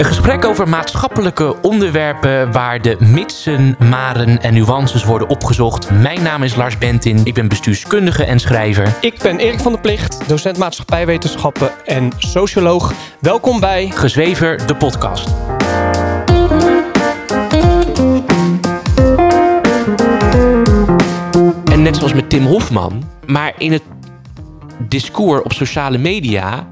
Een gesprek over maatschappelijke onderwerpen waar de mitsen, maren en nuances worden opgezocht. Mijn naam is Lars Bentin, ik ben bestuurskundige en schrijver. Ik ben Erik van der Plicht, docent maatschappijwetenschappen en socioloog. Welkom bij Gezwever, de podcast. En net zoals met Tim Hofman, maar in het discours op sociale media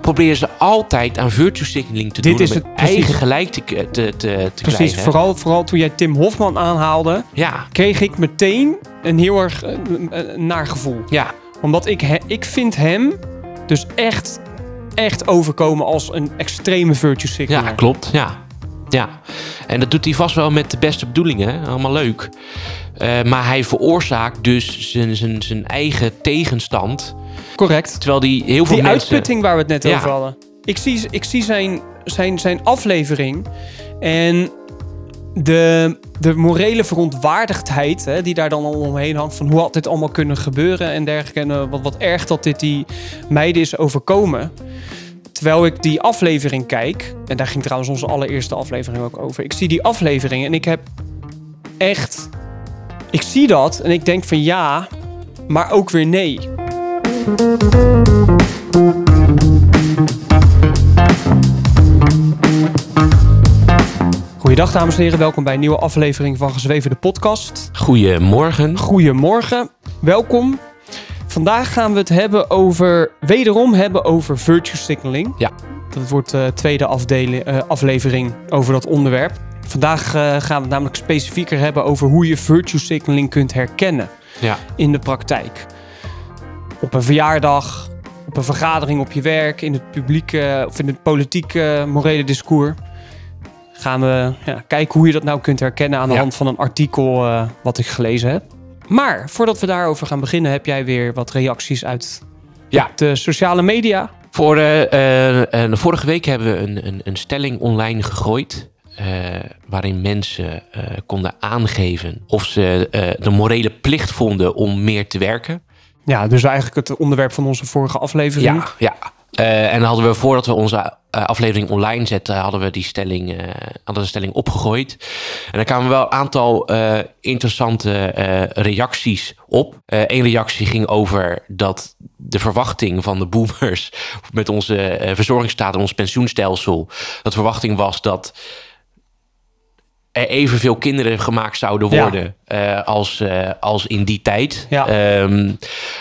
proberen ze altijd aan virtue signaling te Dit doen is om het precies. eigen gelijk te, te, te, te Precies, krijgen. vooral, vooral toen jij Tim Hofman aanhaalde, Ja, kreeg ik meteen een heel erg eh, eh, naar gevoel. ja, Omdat ik, he- ik vind hem dus echt, echt overkomen als een extreme virtue signaler. ja, klopt. Ja. ja. En dat doet hij vast wel met de beste bedoelingen. Allemaal leuk. Eh, maar hij veroorzaakt dus zijn, zijn, zijn eigen tegenstand. Correct. Terwijl die heel veel Die mensen... uitputting waar we het net Ja. over hadden. Ik zie, ik zie zijn, zijn, zijn aflevering en de, de morele verontwaardigdheid hè, die daar dan al omheen hangt. Van hoe had dit allemaal kunnen gebeuren en dergelijke. En eh, wat, wat erg dat dit die meiden is overkomen. Terwijl ik die aflevering kijk, en daar ging trouwens onze allereerste aflevering ook over. Ik zie die aflevering en ik heb echt. Ik zie dat en ik denk van ja, maar ook weer nee. Goeiedag dames en heren, welkom bij een nieuwe aflevering van Gezweven de podcast. Goedemorgen. Goedemorgen, welkom. Vandaag gaan we het hebben over, wederom hebben over virtue signaling. Ja. Dat wordt de tweede afdeling, eh, aflevering over dat onderwerp. Vandaag eh, gaan we het namelijk specifieker hebben over hoe je virtue signaling kunt herkennen Ja. in de praktijk. Op een verjaardag, op een vergadering op je werk, in het publieke of in het politieke morele discours. Gaan we ja, kijken hoe je dat nou kunt herkennen aan de Ja. hand van een artikel eh, wat ik gelezen heb. Maar voordat we daarover gaan beginnen, heb jij weer wat reacties uit Ja. de sociale media. Voor, eh, vorige week hebben we een, een, een stelling online gegooid. waarin mensen konden aangeven of ze de morele plicht vonden om meer te werken. Ja, dus eigenlijk het onderwerp van onze vorige aflevering. Ja, ja. Eh, en dan hadden we voordat we onze eh, aflevering online zetten, hadden we die stelling, eh, hadden de stelling opgegooid. En daar kwamen wel een aantal interessante reacties op. Eén reactie ging over dat de verwachting van de boomers met onze verzorgingsstaat en ons pensioenstelsel, dat verwachting was dat evenveel kinderen gemaakt zouden Ja. worden eh, als, eh, als in die tijd. Ja. Ehm,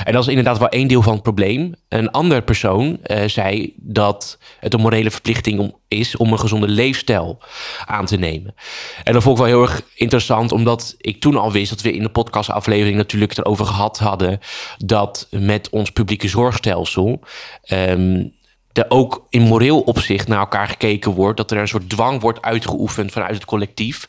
en dat is inderdaad wel één deel van het probleem. Een andere persoon eh, zei dat het een morele verplichting om, is om een gezonde leefstijl aan te nemen. En dat vond ik wel heel erg interessant, omdat ik toen al wist dat we in de podcastaflevering natuurlijk erover gehad hadden dat met ons publieke zorgstelsel. ehm, er ook in moreel opzicht naar elkaar gekeken wordt. Dat er een soort dwang wordt uitgeoefend vanuit het collectief.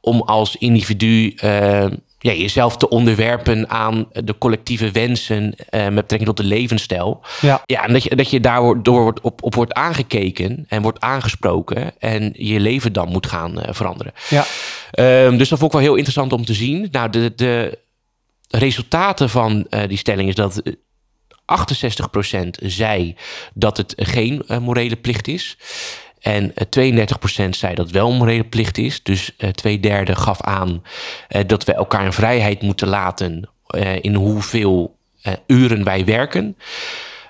Om als individu eh, ja, jezelf te onderwerpen aan de collectieve wensen. eh, met betrekking tot de levensstijl. Ja. Ja, en dat je, dat je daar door wordt, op, op wordt aangekeken en wordt aangesproken. En je leven dan moet gaan eh, veranderen. Ja. Ehm, dus dat vond ik wel heel interessant om te zien. Nou, de, de resultaten van die stelling is dat 68% zei dat het geen eh, morele plicht is. En eh, 32% zei dat wel een morele plicht is. Dus eh, twee derde gaf aan eh, dat we elkaar in vrijheid moeten laten eh, in hoeveel eh, uren wij werken.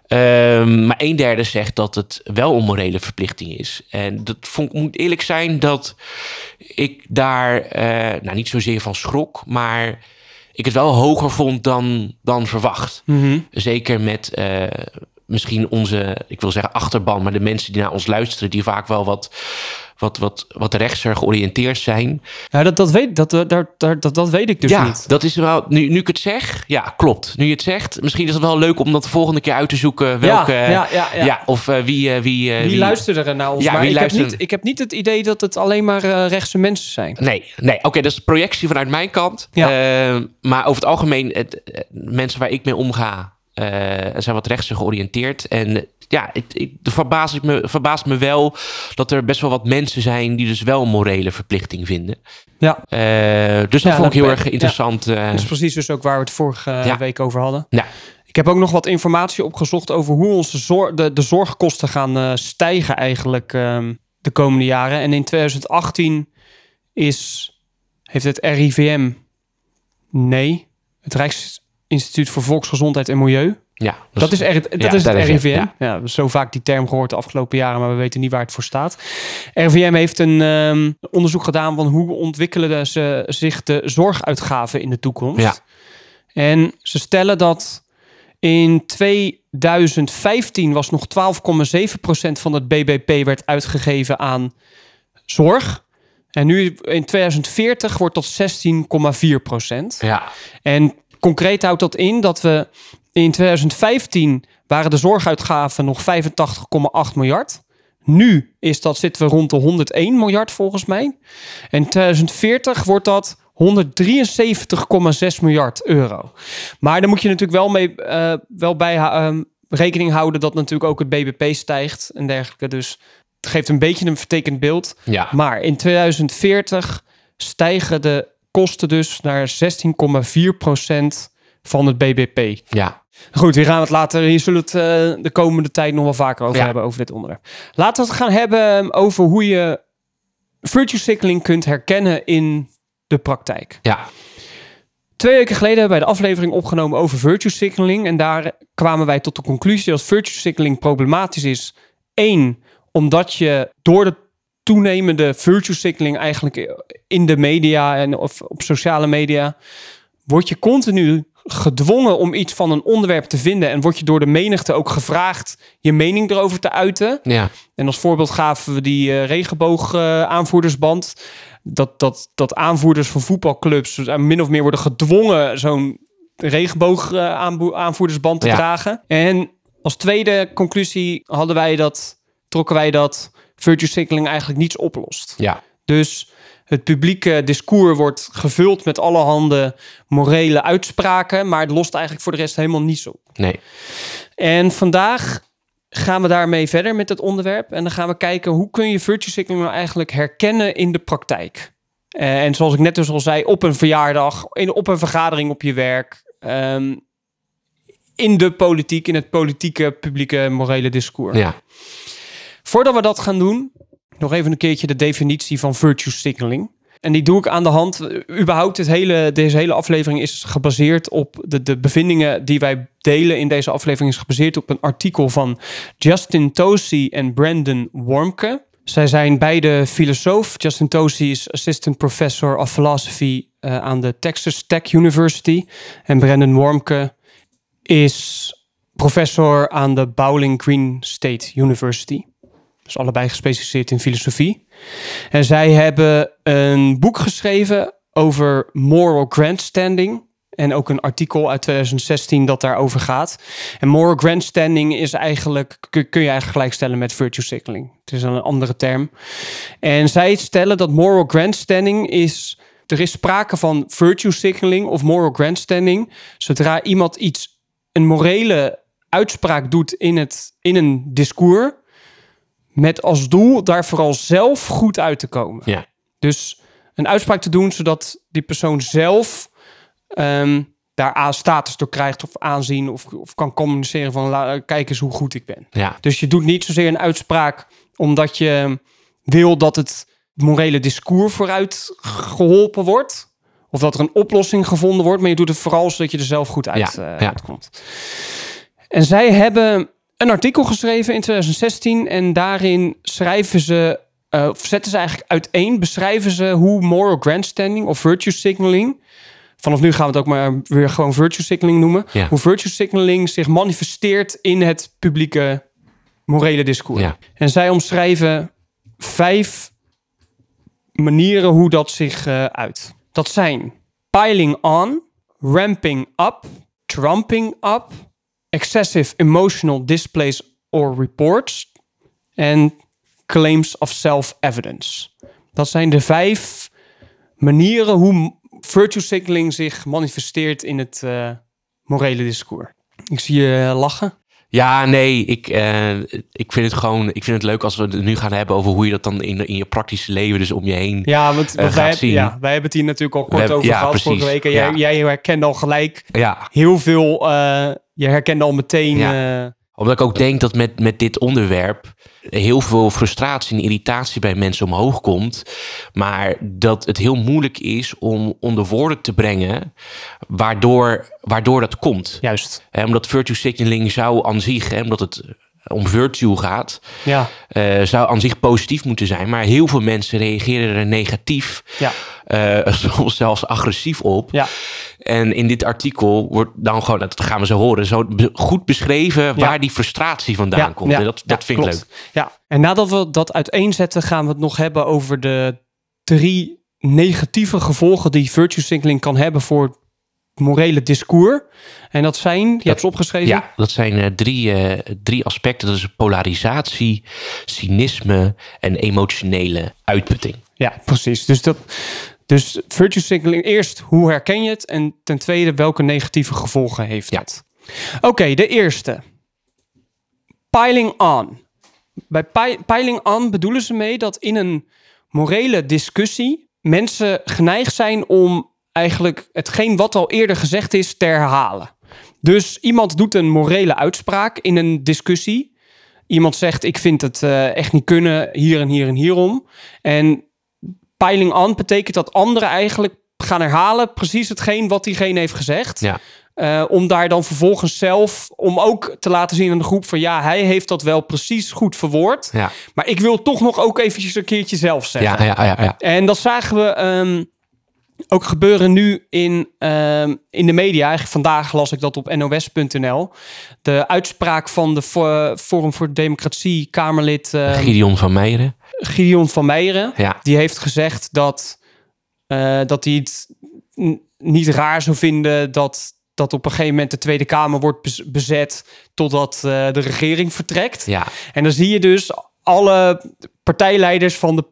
Ehm, maar een derde zegt dat het wel een morele verplichting is. En dat vond, moet eerlijk zijn dat ik daar eh, nou, niet zozeer van schrok, maar ik het wel hoger vond dan, dan verwacht. Mhm. Zeker met eh, misschien onze, ik wil zeggen achterban, maar de mensen die naar ons luisteren, die vaak wel wat, wat, wat, wat rechtser georiënteerd zijn. Ja, dat, dat, weet, dat, dat, dat, dat, dat weet ik dus ja, niet. dat is wel, nu, nu ik het zeg, ja, klopt. Nu je het zegt, misschien is het wel leuk om dat de volgende keer uit te zoeken. Welke, ja, ja, ja, ja. of eh, wie, eh, wie, eh, Wie luisterde er naar ons? Ja, maar wie ik, heb niet, ik heb niet het idee dat het alleen maar rechtse mensen zijn. Nee, nee. oké, dat is projectie vanuit mijn kant. Ja. Maar over het algemeen, het, mensen waar ik mee omga, zijn wat rechtser georiënteerd. En eh, ja, het, het verbaast, ik me, verbaast me wel dat er best wel wat mensen zijn die dus wel een morele verplichting vinden. Ja, Eh, dus dat Ja, vond ik heel ben- erg interessant. eh. dat is precies dus ook waar we het vorige eh, Ja. week over hadden. ja, Ik heb ook nog wat informatie opgezocht over hoe onze zor- de, de zorgkosten gaan eh, stijgen eigenlijk ehm, de de komende jaren. En in 2018 is, heeft het RIVM, nee, het Rijksinstituut voor Volksgezondheid en Milieu. Ja, Dat is, er, dat ja, is het dat is het, RIVM. ja. Ja. we hebben zo vaak die term gehoord de afgelopen jaren, maar we weten niet waar het voor staat. RIVM heeft een ehm, onderzoek gedaan van hoe ontwikkelen ze zich de zorguitgaven in de toekomst. Ja. En ze stellen dat in 2015 was nog 12,7% van het BBP werd uitgegeven aan zorg. En nu in 2040 wordt dat 16,4%. Ja, En concreet houdt dat in dat we in 2015 waren de zorguitgaven nog 85,8 miljard. Nu is dat, zitten we rond de 101 miljard volgens mij. En in 2040 wordt dat 173,6 miljard euro. Maar daar moet je natuurlijk wel, mee, eh, wel bij ehm, rekening houden dat natuurlijk ook het BBP stijgt en dergelijke. Dus het geeft een beetje een vertekend beeld. ja. Maar in 2040 stijgen de kosten dus naar 16,4% van het BBP. ja. Goed, hier gaan we het later. Hier zullen we het eh, de komende tijd nog wel vaker over Ja. hebben, over dit onderwerp. Laten we het gaan hebben over hoe je virtue signaling kunt herkennen in de praktijk. ja. Twee weken geleden hebben wij de aflevering opgenomen over virtue signaling. En daar kwamen wij tot de conclusie dat virtue signaling problematisch is. Eén, omdat je door de toenemende virtue signaling eigenlijk in de media en of op sociale media word je continu gedwongen om iets van een onderwerp te vinden en word je door de menigte ook gevraagd je mening erover te uiten. ja. En als voorbeeld gaven we die eh, regenboog eh, aanvoerdersband. Dat, dat, dat aanvoerders van voetbalclubs dus, min of meer worden gedwongen zo'n regenboog eh, aanvoerdersband te Ja. dragen. En als tweede conclusie hadden wij dat, trokken wij dat virtue signaling eigenlijk niets oplost. ja. Dus het publieke discours wordt gevuld met allerhande morele uitspraken, maar het lost eigenlijk voor de rest helemaal niets op. Nee. En vandaag gaan we daarmee verder met het onderwerp. En dan gaan we kijken hoe kun je virtue signaling nou eigenlijk herkennen in de praktijk. Eh, en zoals ik net dus al zei, op een verjaardag, in, op een vergadering op je werk, ehm, in de politiek, in het politieke, publieke, morele discours. Ja. Voordat we dat gaan doen, nog even een keertje de definitie van virtue signaling. En die doe ik aan de hand. Überhaupt, het hele, deze hele aflevering is gebaseerd op de, de bevindingen die wij delen in deze aflevering. Is gebaseerd op een artikel van Justin Tosi en Brandon Wormke. Zij zijn beide filosoof. Justin Tosi is assistant professor of philosophy eh, aan de Texas Tech University. En Brandon Wormke is professor aan de Bowling Green State University. Dus allebei gespecialiseerd in filosofie. En zij hebben een boek geschreven over moral grandstanding. En ook een artikel uit 2016 dat daarover gaat. En moral grandstanding is eigenlijk, kun je eigenlijk gelijkstellen met virtue signaling. Het is een andere term. En zij stellen dat moral grandstanding is. Er is sprake van virtue signaling of moral grandstanding. Zodra iemand iets, een morele uitspraak doet in, het, in een discours. Met als doel daar vooral zelf goed uit te komen. Ja. Dus een uitspraak te doen zodat die persoon zelf ehm, daar aan status door krijgt of aanzien of, of kan communiceren van la, kijk eens hoe goed ik ben. Ja. Dus je doet niet zozeer een uitspraak omdat je wil dat het morele discours vooruit geholpen wordt. Of dat er een oplossing gevonden wordt. Maar je doet het vooral zodat je er zelf goed uit, Ja, eh, ja. uitkomt. En zij hebben een artikel geschreven in 2016. En daarin schrijven ze, eh, of zetten ze eigenlijk uiteen, beschrijven ze hoe moral grandstanding of virtue signaling. Vanaf nu gaan we het ook maar weer gewoon virtue signaling noemen. Ja. Hoe virtue signaling zich manifesteert in het publieke morele discours. Ja. En zij omschrijven vijf manieren hoe dat zich eh, uit. Dat zijn piling on, ramping up, trumping up, excessive emotional displays or reports en claims of self-evidence. Dat zijn de vijf manieren hoe virtue signaling zich manifesteert in het eh, morele discours. Ik zie je eh, lachen. Ja, nee, ik, eh, ik vind het gewoon, ik vind het leuk als we het nu gaan hebben over hoe je dat dan in, in je praktische leven, dus om je heen. Ja, want, gaat wij, hebben- zien. ja, wij hebben het hier natuurlijk al kort hebben- over ja, gehad precies. vorige week. En jij, Ja. jij herkende al gelijk heel veel. Je herkende al meteen Ja. eh, Omdat ik ook denk dat met, met dit onderwerp heel veel frustratie en irritatie bij mensen omhoog komt. Maar dat het heel moeilijk is om onder woorden te brengen waardoor, waardoor dat komt. Juist. Omdat virtue signaling zou aan zich, omdat het om virtue gaat, Ja. eh, zou aan zich positief moeten zijn. Maar heel veel mensen reageren er negatief, Ja. eh, soms zelfs agressief op. Ja. En in dit artikel wordt dan gewoon, dat gaan we zo horen, zo goed beschreven waar die frustratie vandaan komt. en dat, dat vind ik leuk. Ja, en nadat we dat uiteenzetten, gaan we het nog hebben over de drie negatieve gevolgen die virtue signaling kan hebben voor morele discours. En dat zijn, je hebt ze opgeschreven. Ja, dat zijn eh, drie, eh, drie aspecten. Dat is polarisatie, cynisme en emotionele uitputting. Ja, precies. Dus, dat, dus virtue signaling, eerst hoe herken je het? En ten tweede, welke negatieve gevolgen heeft Ja. het? Oké, de eerste. Piling on. Bij pi- piling on bedoelen ze mee dat in een morele discussie mensen geneigd zijn om eigenlijk hetgeen wat al eerder gezegd is te herhalen. Dus iemand doet een morele uitspraak in een discussie. Iemand zegt: Ik vind het eh, echt niet kunnen, hier en hier en hierom. En piling on betekent dat anderen eigenlijk gaan herhalen precies hetgeen wat diegene heeft gezegd. Ja, Eh, om daar dan vervolgens zelf, om ook te laten zien aan de groep van ja, hij heeft dat wel precies goed verwoord. ja, Maar ik wil toch nog ook eventjes een keertje zelf zeggen. ja, ja, ja, ja. En dat zagen we ehm, ook gebeuren nu in, ehm, in de media. Eigenlijk vandaag las ik dat op nos.nl. De uitspraak van de Fo- Forum voor Democratie Kamerlid ehm, Gideon van Meijeren. Gideon van Meijeren. Ja, Die heeft gezegd dat, eh, dat hij het niet raar zou vinden dat, dat op een gegeven moment de Tweede Kamer wordt bez- bezet totdat eh, de regering vertrekt. ja, En dan zie je dus alle partijleiders van de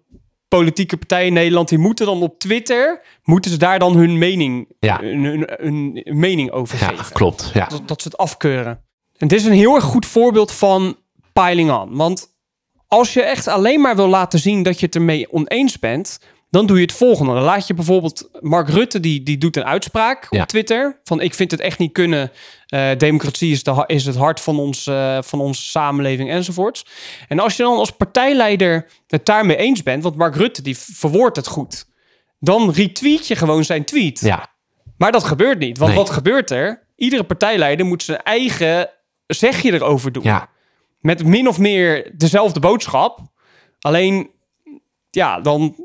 politieke partijen in Nederland, die moeten dan op Twitter, moeten ze daar dan hun mening, Ja. hun, hun, hun mening over ja, geven klopt. Ja. dat, dat ze het afkeuren. En dit is een heel erg goed voorbeeld van piling on. Want als je echt alleen maar wil laten zien dat je het ermee oneens bent, dan doe je het volgende. Dan laat je bijvoorbeeld Mark Rutte, die, die doet een uitspraak Ja. op Twitter. Van ik vind het echt niet kunnen. eh, democratie is, de, is het hart van, ons, eh, van onze samenleving enzovoorts. En als je dan als partijleider het daarmee eens bent, want Mark Rutte die verwoordt het goed. Dan retweet je gewoon zijn tweet. ja, Maar dat gebeurt niet. Want Nee. wat gebeurt er? Iedere partijleider moet zijn eigen zegje erover doen. ja, Met min of meer dezelfde boodschap. Alleen, ja, dan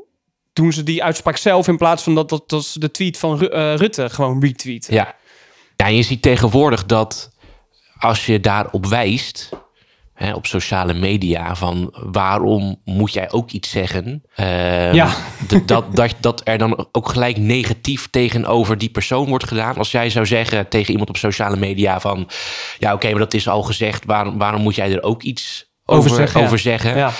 doen ze die uitspraak zelf in plaats van dat, dat, dat ze de tweet van Ru- eh, Rutte gewoon retweeten. ja. Ja, je ziet tegenwoordig dat als je daarop wijst, hè, op sociale media, van waarom moet jij ook iets zeggen? Ehm, Ja. dat, dat, dat er dan ook gelijk negatief tegenover die persoon wordt gedaan. Als jij zou zeggen tegen iemand op sociale media van, ja oké, maar dat is al gezegd, waarom, waarom moet jij er ook iets over, zeggen, over zeggen? Ja.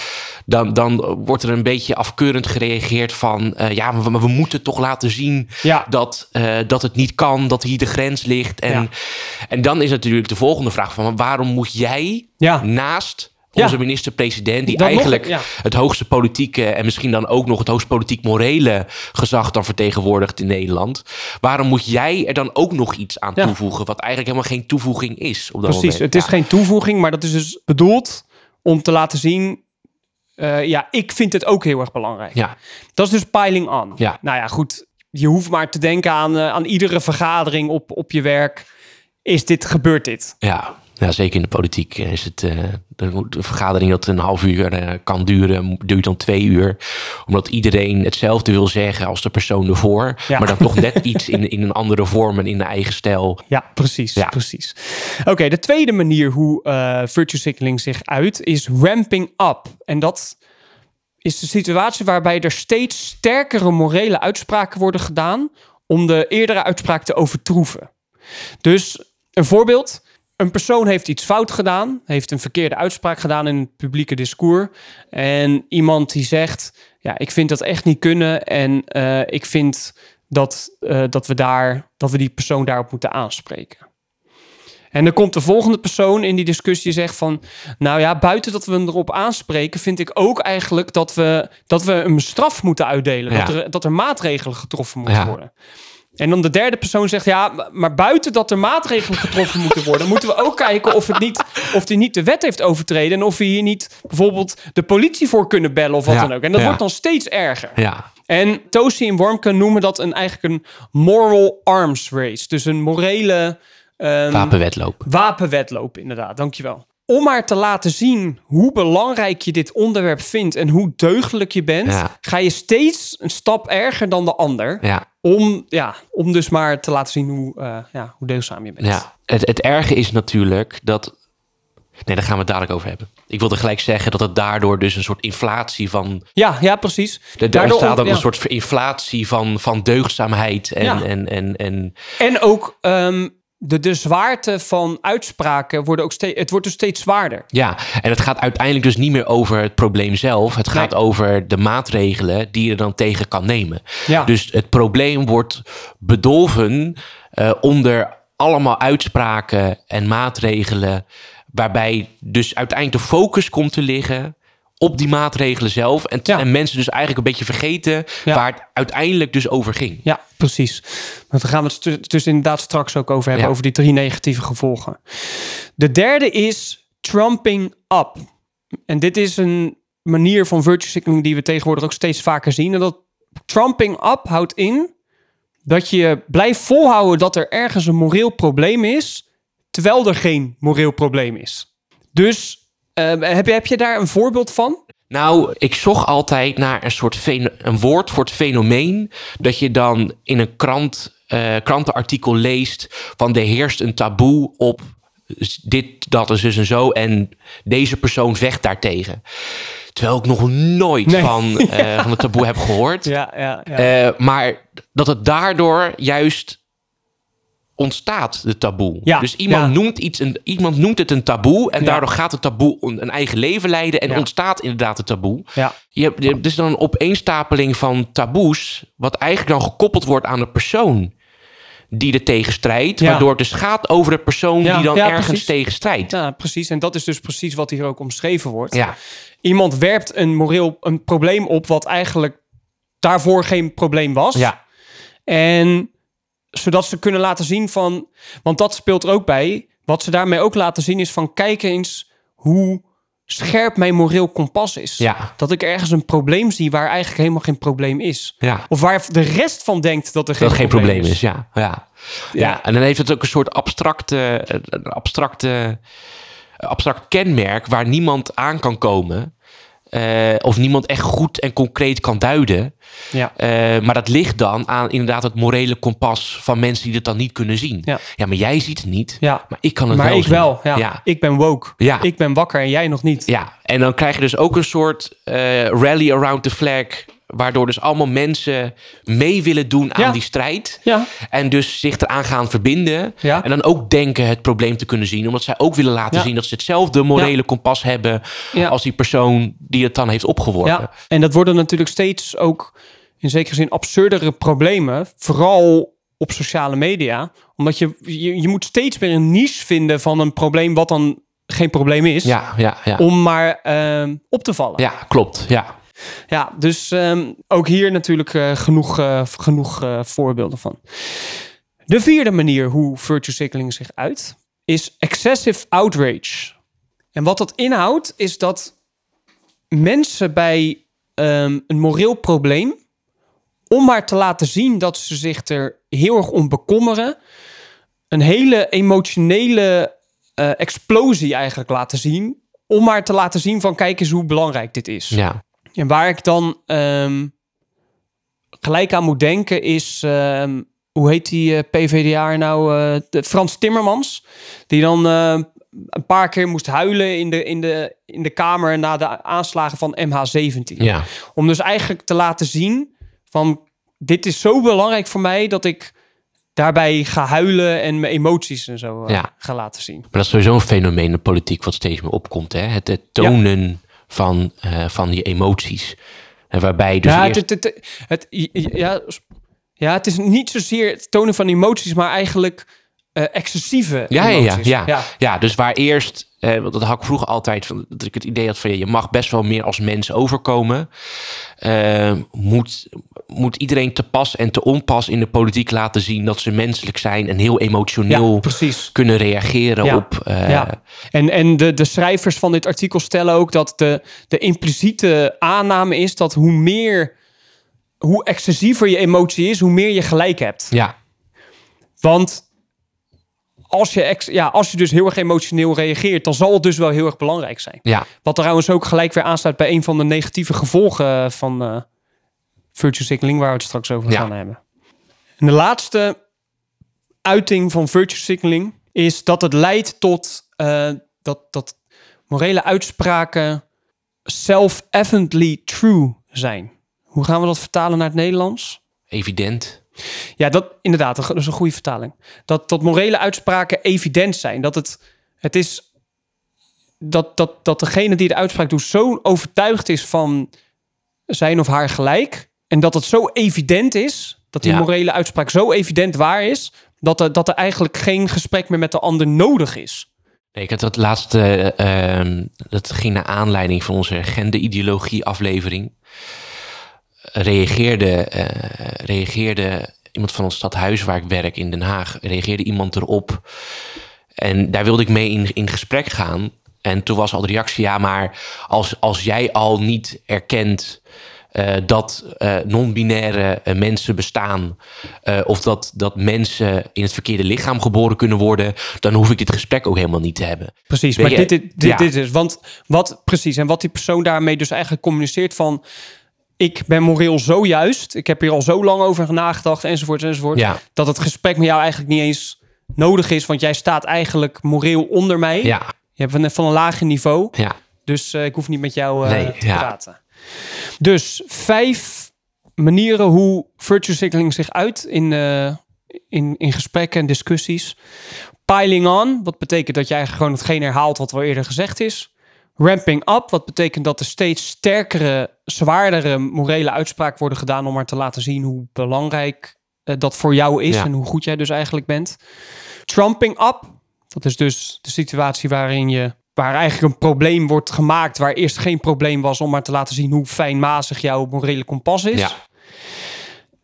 Dan, dan wordt er een beetje afkeurend gereageerd van... eh, ja, maar we, moeten toch laten zien Ja. dat, eh, dat het niet kan, dat hier de grens ligt. En, Ja. en dan is natuurlijk de volgende vraag van... waarom moet jij Ja. naast onze minister-president... die Dat eigenlijk het hoogste politieke... en misschien dan ook nog het hoogst politiek-morele gezag... dan vertegenwoordigt in Nederland... waarom moet jij er dan ook nog iets aan toevoegen... wat eigenlijk helemaal geen toevoeging is op dat Precies. moment? Het is geen toevoeging, maar dat is dus bedoeld om te laten zien... eh, ja, ik vind het ook heel erg belangrijk. Ja, Dat is dus piling on. Ja. Nou ja, goed. Je hoeft maar te denken aan, eh, aan iedere vergadering op, op je werk. Is dit, gebeurt dit? Ja, ja, zeker in de politiek is het eh, de, de vergadering dat een half uur eh, kan duren, duurt dan twee uur. Omdat iedereen hetzelfde wil zeggen als de persoon ervoor. Ja. Maar dan toch net iets in, in een andere vorm en in een eigen stijl. Ja, precies. Ja. precies. Oké, de tweede manier hoe eh virtue signaling zich uit is ramping up. En dat is de situatie waarbij er steeds sterkere morele uitspraken worden gedaan om de eerdere uitspraak te overtroeven. Dus een voorbeeld. Een persoon heeft iets fout gedaan, heeft een verkeerde uitspraak gedaan in het publieke discours. En iemand die zegt: Ja, ik vind dat echt niet kunnen. En eh, ik vind dat, eh, dat, we daar, dat we die persoon daarop moeten aanspreken. En dan komt de volgende persoon in die discussie zegt van... nou ja, buiten dat we hem erop aanspreken... vind ik ook eigenlijk dat we, dat we hem straf moeten uitdelen. Ja. Dat, er, dat er maatregelen getroffen moeten Ja. worden. En dan de derde persoon zegt, ja, maar buiten dat er maatregelen getroffen moeten worden, moeten we ook kijken of, het niet, of hij niet de wet heeft overtreden en of we hier niet bijvoorbeeld de politie voor kunnen bellen of wat Ja, dan ook. En dat ja. wordt dan steeds erger. Ja, En Tosi en Wormke noemen dat een, eigenlijk een moral arms race. Dus een morele ehm, wapenwetloop. wapenwetloop, inderdaad. Dankjewel. Om maar te laten zien hoe belangrijk je dit onderwerp vindt en hoe deugdelijk je bent, Ja. ga je steeds een stap erger dan de ander. Ja, Om, ja, om dus maar te laten zien hoe, eh, ja, hoe deugdzaam je bent. ja. Het, het erge is natuurlijk dat... Nee, daar gaan we het dadelijk over hebben. Ik wilde gelijk zeggen dat het daardoor dus een soort inflatie van... ja, ja, precies. Er daar staat ook ja. een soort inflatie van, van deugdzaamheid en, Ja. en, en, en En ook ehm, de, de zwaarte van uitspraken worden ook steeds, het wordt dus steeds zwaarder. Ja, en het gaat uiteindelijk dus niet meer over het probleem zelf. Het gaat Nee. over de maatregelen die je er dan tegen kan nemen. Ja. Dus het probleem wordt bedolven eh, onder allemaal uitspraken en maatregelen. Waarbij dus uiteindelijk de focus komt te liggen op die maatregelen zelf. En, Ja. en mensen dus eigenlijk een beetje vergeten Ja. waar het uiteindelijk dus over ging. Ja, precies. Want daar gaan we het dus inderdaad straks ook over hebben, Ja. over die drie negatieve gevolgen. De derde is trumping up. En dit is een manier van virtue signaling die we tegenwoordig ook steeds vaker zien. En dat trumping up houdt in dat je blijft volhouden dat er ergens een moreel probleem is, terwijl er geen moreel probleem is. Dus heb, je, heb je daar een voorbeeld van? Nou, ik zocht altijd naar een soort een woord voor het fenomeen dat je dan in een krant, eh, krantenartikel leest van er heerst een taboe op dit, dat is dus en zo en deze persoon vecht daartegen. Terwijl ik nog nooit Nee. van, eh, van het taboe heb gehoord. Ja, ja, ja. Eh, maar dat het daardoor juist ontstaat, de taboe. Ja, dus iemand, ja. noemt iets een, iemand noemt het een taboe... en Ja. daardoor gaat het taboe een een eigen leven leiden... en Ja. ontstaat inderdaad het taboe. ja. Je hebt, je hebt dus dan een opeenstapeling van taboes... wat eigenlijk dan gekoppeld wordt aan de persoon die er tegen strijdt... Ja. waardoor het dus gaat over de persoon Ja, die dan ja, ergens precies. tegen strijdt. Ja, precies. En dat is dus precies wat hier ook omschreven wordt. Ja, Iemand werpt een moreel een probleem op wat eigenlijk daarvoor geen probleem was. ja, En zodat ze kunnen laten zien van, want dat speelt er ook bij. Wat ze daarmee ook laten zien is van, kijk eens hoe scherp mijn moreel kompas is. ja, Dat ik ergens een probleem zie waar eigenlijk helemaal geen probleem is. ja. Of waar de rest van denkt dat er geen, dat geen probleem is, ja. ja. Ja. Ja, en dan heeft het ook een soort abstracte, abstracte, abstract kenmerk waar niemand aan kan komen. Eh, of niemand echt goed en concreet kan duiden. Ja. Eh, maar dat ligt dan aan inderdaad het morele kompas van mensen die het dan niet kunnen zien. Ja. maar jij ziet het niet. Ja. Maar ik kan het Maar wel ik zien. wel. Ja. ja. Ik ben woke. Ja. Ik ben wakker en jij nog niet. Ja, en dan krijg je dus ook een soort eh, rally around the flag. Waardoor dus allemaal mensen mee willen doen aan Ja. die strijd. Ja. En dus zich eraan gaan verbinden. Ja. En dan ook denken het probleem te kunnen zien. Omdat zij ook willen laten zien dat ze hetzelfde morele kompas hebben. Als die persoon die het dan heeft opgeworpen. Ja, en dat worden natuurlijk steeds ook in zekere zin absurdere problemen. Vooral op sociale media. Omdat je, je, je moet steeds meer een niche vinden van een probleem wat dan geen probleem is. Ja, ja, ja. Om maar ehm, op te vallen. Ja, klopt. Ja. Ja, dus ehm, ook hier natuurlijk eh, genoeg, eh, genoeg eh, voorbeelden van. De vierde manier hoe virtue signaling zich uit is excessive outrage. En wat dat inhoudt is dat mensen bij ehm, een moreel probleem, om maar te laten zien dat ze zich er heel erg om bekommeren, een hele emotionele explosie eigenlijk laten zien. Om maar te laten zien van kijk eens hoe belangrijk dit is. ja. En waar ik dan ehm, gelijk aan moet denken is, ehm, hoe heet die eh, PVDA nou? eh, de Frans Timmermans. Die dan eh, een paar keer moest huilen in de, in, de, in de Kamer na de aanslagen van MH17. ja. Om dus eigenlijk te laten zien van dit is zo belangrijk voor mij dat ik daarbij ga huilen en mijn emoties en zo Ja. ga laten zien. Maar dat is sowieso een fenomeen in de politiek wat steeds meer opkomt. Hè? Het, het tonen van, eh, van die emoties. En waarbij dus ja, eerst... het, het, het, ja, ja, het is niet zozeer het tonen van emoties, maar eigenlijk eh, excessieve Ja, ja, ja, emoties. ja. Ja, dus waar eerst eh, want dat had ik vroeger altijd, van, dat ik het idee had van ja, je mag best wel meer als mens overkomen. Eh, moet, moet iedereen te pas en te onpas in de politiek laten zien dat ze menselijk zijn en heel emotioneel Ja, kunnen reageren Ja. op. eh, ja. En, en de, de schrijvers van dit artikel stellen ook dat de, de impliciete aanname is dat hoe meer, hoe excessiever je emotie is, hoe meer je gelijk hebt. ja, Want als je, ex, ja, als je dus heel erg emotioneel reageert, dan zal het dus wel heel erg belangrijk zijn. ja, Wat trouwens ook gelijk weer aansluit bij een van de negatieve gevolgen van eh virtue signaling, waar we het straks over Ja. gaan hebben. En de laatste uiting van virtue signaling is dat het leidt tot eh, dat, dat morele uitspraken self-evidently true zijn. Hoe gaan we dat vertalen naar het Nederlands? evident. Ja, dat inderdaad, dat is een goede vertaling. Dat, dat morele uitspraken evident zijn. Dat het, het is dat, dat, dat degene die de uitspraak doet zo overtuigd is van zijn of haar gelijk. En dat het zo evident is, dat die Ja. morele uitspraak zo evident waar is, dat er, dat er eigenlijk geen gesprek meer met de ander nodig is. Nee, ik had dat laatste, ehm, dat ging naar aanleiding van onze genderideologie aflevering. Reageerde, eh, reageerde iemand van ons stadhuis waar ik werk in Den Haag, reageerde iemand erop. En daar wilde ik mee in, in gesprek gaan. En toen was al de reactie, ja, maar als, als jij al niet erkent eh, dat eh, non-binaire mensen bestaan, of dat, dat mensen in het verkeerde lichaam geboren kunnen worden, dan hoef ik dit gesprek ook helemaal niet te hebben. Precies, Weet maar je, dit, dit, dit, ja. dit is, want wat precies, en wat die persoon daarmee dus eigenlijk communiceert van, ik ben moreel zo juist, ik heb hier al zo lang over nagedacht, enzovoort, enzovoort, Ja. dat het gesprek met jou eigenlijk niet eens nodig is, want jij staat eigenlijk moreel onder mij. Ja, Je hebt van, van een lager niveau, ja, dus eh, ik hoef niet met jou eh, Nee, te ja. praten. Dus vijf manieren hoe virtue signaling zich uit in, eh, in, in gesprekken en discussies. Piling on, wat betekent dat je eigenlijk gewoon hetgeen herhaalt wat wel eerder gezegd is. Ramping up, wat betekent dat er steeds sterkere, zwaardere morele uitspraken worden gedaan om maar te laten zien hoe belangrijk eh, dat voor jou is Ja. en hoe goed jij dus eigenlijk bent. Trumping up, dat is dus de situatie waarin je waar eigenlijk een probleem wordt gemaakt waar eerst geen probleem was om maar te laten zien hoe fijnmazig jouw morele kompas is. ja,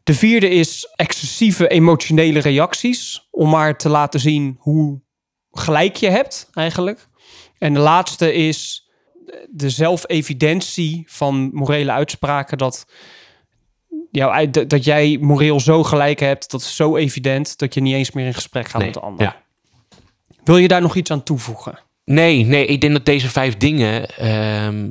De vierde is excessieve emotionele reacties. Om maar te laten zien hoe gelijk je hebt, eigenlijk. En de laatste is de zelfevidentie van morele uitspraken. Dat, jou, dat jij moreel zo gelijk hebt, dat is zo evident dat je niet eens meer in gesprek gaat nee, met de ander. ja. Wil je daar nog iets aan toevoegen? Nee, nee, ik denk dat deze vijf dingen, ehm,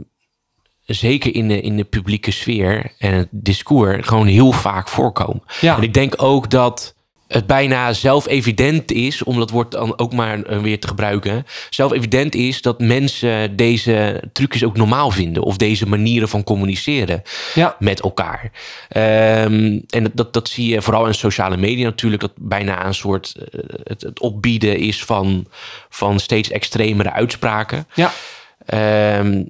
zeker in de, in de publieke sfeer en het discours, gewoon heel vaak voorkomen. Ja. En ik denk ook dat het bijna zelf-evident is, om dat woord dan ook maar eh, weer te gebruiken, zelf-evident is dat mensen deze trucjes ook normaal vinden of deze manieren van communiceren Ja. met elkaar. Ehm, en dat, dat, dat zie je vooral in sociale media natuurlijk, dat bijna een soort eh, het, het opbieden is van, van steeds extremere uitspraken. Ja. Ehm,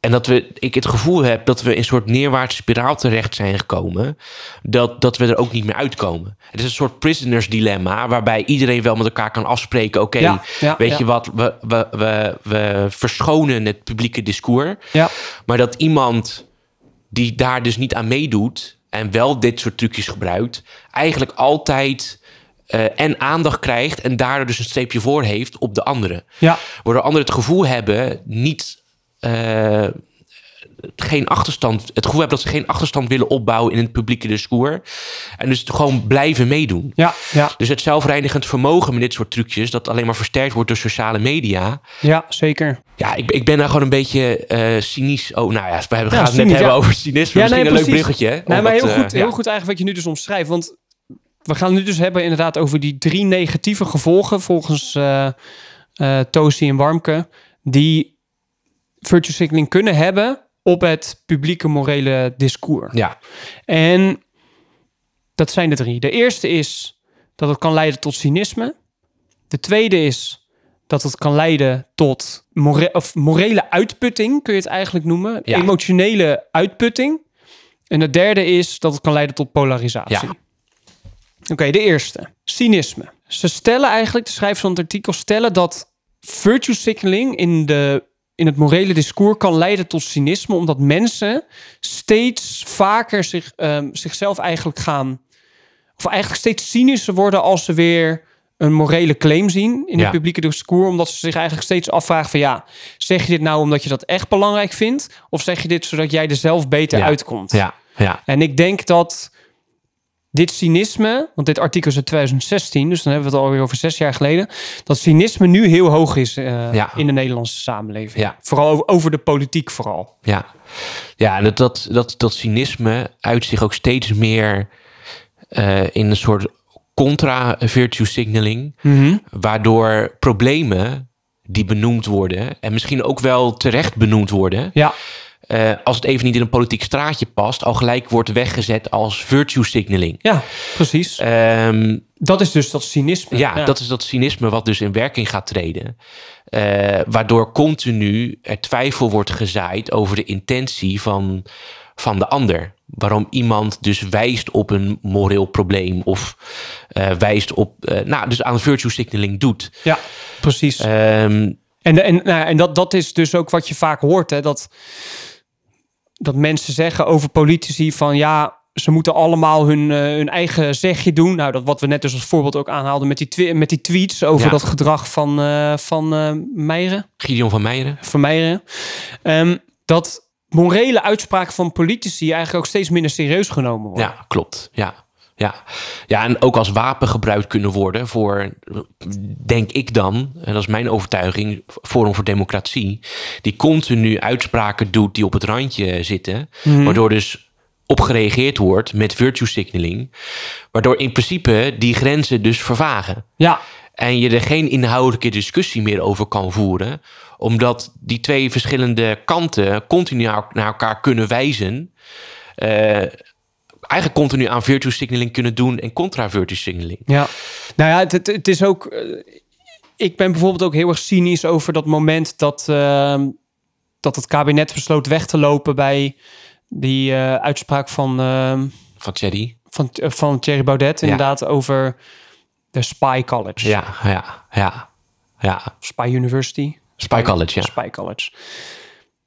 en dat we, ik het gevoel heb dat we in een soort neerwaartse spiraal terecht zijn gekomen. Dat, dat we er ook niet meer uitkomen. Het is een soort prisoners dilemma. Waarbij iedereen wel met elkaar kan afspreken. Oké, Ja, ja, weet ja. je wat, we, we, we, we verschonen het publieke discours. Ja. Maar dat iemand die daar dus niet aan meedoet. En wel dit soort trucjes gebruikt. Eigenlijk altijd eh, en aandacht krijgt. En daardoor dus een streepje voor heeft op de anderen. Ja. Waardoor anderen het gevoel hebben niet. Eh, geen achterstand, het gevoel hebben dat ze geen achterstand willen opbouwen in het publieke discours. En dus gewoon blijven meedoen. Ja. Ja. Dus het zelfreinigend vermogen met dit soort trucjes, dat alleen maar versterkt wordt door sociale media. Ja, zeker. Ja, ik, ik ben daar gewoon een beetje eh cynisch. Oh, nou ja, we hebben- gaan het net hebben ja. over cynisme. Misschien een leuk bruggetje. Nee, maar heel eh, goed, heel ja. goed eigenlijk wat je nu dus omschrijft. Want we gaan het nu dus hebben inderdaad over die drie negatieve gevolgen volgens eh eh, Tosi en Warmke. Die virtue signaling kunnen hebben op het publieke morele discours. Ja, En dat zijn de drie. De eerste is dat het kan leiden tot cynisme. De tweede is dat het kan leiden tot more of morele uitputting, kun je het eigenlijk noemen. Ja. Emotionele uitputting. En de derde is dat het kan leiden tot polarisatie. Ja. Oké, de eerste. Cynisme. Ze stellen eigenlijk, de schrijvers van het artikel stellen dat virtue signaling in, de, in het morele discours kan leiden tot cynisme, omdat mensen steeds vaker zich, ehm, zichzelf eigenlijk gaan, of eigenlijk steeds cynischer worden als ze weer een morele claim zien in Ja. het publieke discours, omdat ze zich eigenlijk steeds afvragen van ja, zeg je dit nou omdat je dat echt belangrijk vindt, of zeg je dit zodat jij er zelf beter Ja. uitkomt? Ja, ja, En ik denk dat dit cynisme, want dit artikel is uit 2016, dus dan hebben we het alweer over zes jaar geleden, dat cynisme nu heel hoog is eh, Ja. in de Nederlandse samenleving. Ja. Vooral over, de politiek vooral. ja. Ja, en dat, dat, dat, dat cynisme uit zich ook steeds meer eh, in een soort contra-virtue signaling. Waardoor problemen die benoemd worden, en misschien ook wel terecht benoemd worden, Ja, eh, als het even niet in een politiek straatje past, al gelijk wordt weggezet als virtue signaling. ja precies. Ehm, dat is dus dat cynisme. ja, dat is dat cynisme wat dus in werking gaat treden. Eh, waardoor continu er twijfel wordt gezaaid over de intentie van, van de ander. Waarom iemand dus wijst op een moreel probleem of eh, wijst op, nou, dus aan virtue signaling doet. Ja, precies. Ehm, En, en, nou, en dat, dat is dus ook wat je vaak hoort, hè, dat, dat mensen zeggen over politici van ja, ze moeten allemaal hun, eh, hun eigen zegje doen. Nou, dat wat we net dus als voorbeeld ook aanhaalden met die, met die tweets over Ja. dat gedrag van, eh van eh Meijeren, Gideon van Meijeren. van Meijeren. Ehm, dat morele uitspraken van politici eigenlijk ook steeds minder serieus genomen worden. Ja, klopt. Ja. Ja. ja, en ook als wapen gebruikt kunnen worden voor, denk ik dan, en dat is mijn overtuiging, Forum voor Democratie, die continu uitspraken doet die op het randje zitten, waardoor dus op gereageerd wordt met virtue signaling, waardoor in principe die grenzen dus vervagen. Ja, En je er geen inhoudelijke discussie meer over kan voeren. Omdat die twee verschillende kanten continu naar naar elkaar kunnen wijzen. eh, eigenlijk continu aan virtue signaling kunnen doen en contra virtue signaling. Ja, nou ja, het, het, het is ook. eh, ik ben bijvoorbeeld ook heel erg cynisch over dat moment dat, ehm, dat het kabinet besloot weg te lopen bij die eh, uitspraak van, ehm, Van Thierry. van, eh, van Thierry Baudet, inderdaad, over de Spy College. Ja, ja, ja. Ja, Spy University. Spy College, ja. Spy College.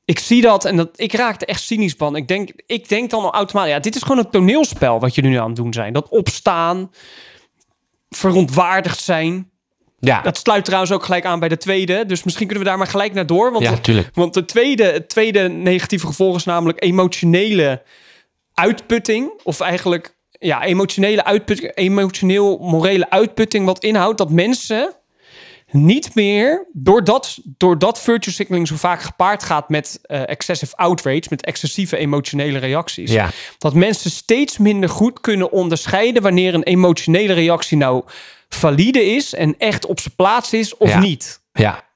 Ik zie dat en dat, ik raakte echt cynisch van. Ik denk, ik denk dan al automatisch, ja, dit is gewoon een toneelspel wat jullie nu aan het doen zijn. Dat opstaan, verontwaardigd zijn, Ja, Dat sluit trouwens ook gelijk aan bij de tweede. Dus misschien kunnen we daar maar gelijk naar door. Want, ja tuurlijk. want de tweede, het tweede negatieve gevolg is namelijk emotionele uitputting. Of eigenlijk ja, emotionele uitputting, emotioneel morele uitputting. Wat inhoudt dat mensen niet meer, doordat, doordat virtue signaling zo vaak gepaard gaat met eh, excessive outrage, met excessieve emotionele reacties, Ja. dat mensen steeds minder goed kunnen onderscheiden wanneer een emotionele reactie nou valide is en echt op zijn plaats is of Ja. niet. Ja.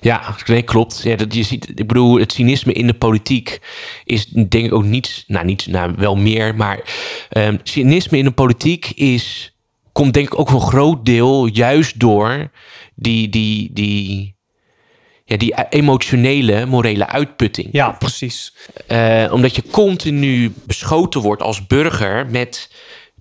Ja, nee, klopt. Ja, dat, je ziet, ik bedoel, het cynisme in de politiek is denk ik ook niet, nou niet, nou wel meer, maar ehm, cynisme in de politiek is, komt denk ik ook voor een groot deel juist door die, die, die, ja, die emotionele, morele uitputting. Ja, precies. Eh, omdat je continu beschoten wordt als burger met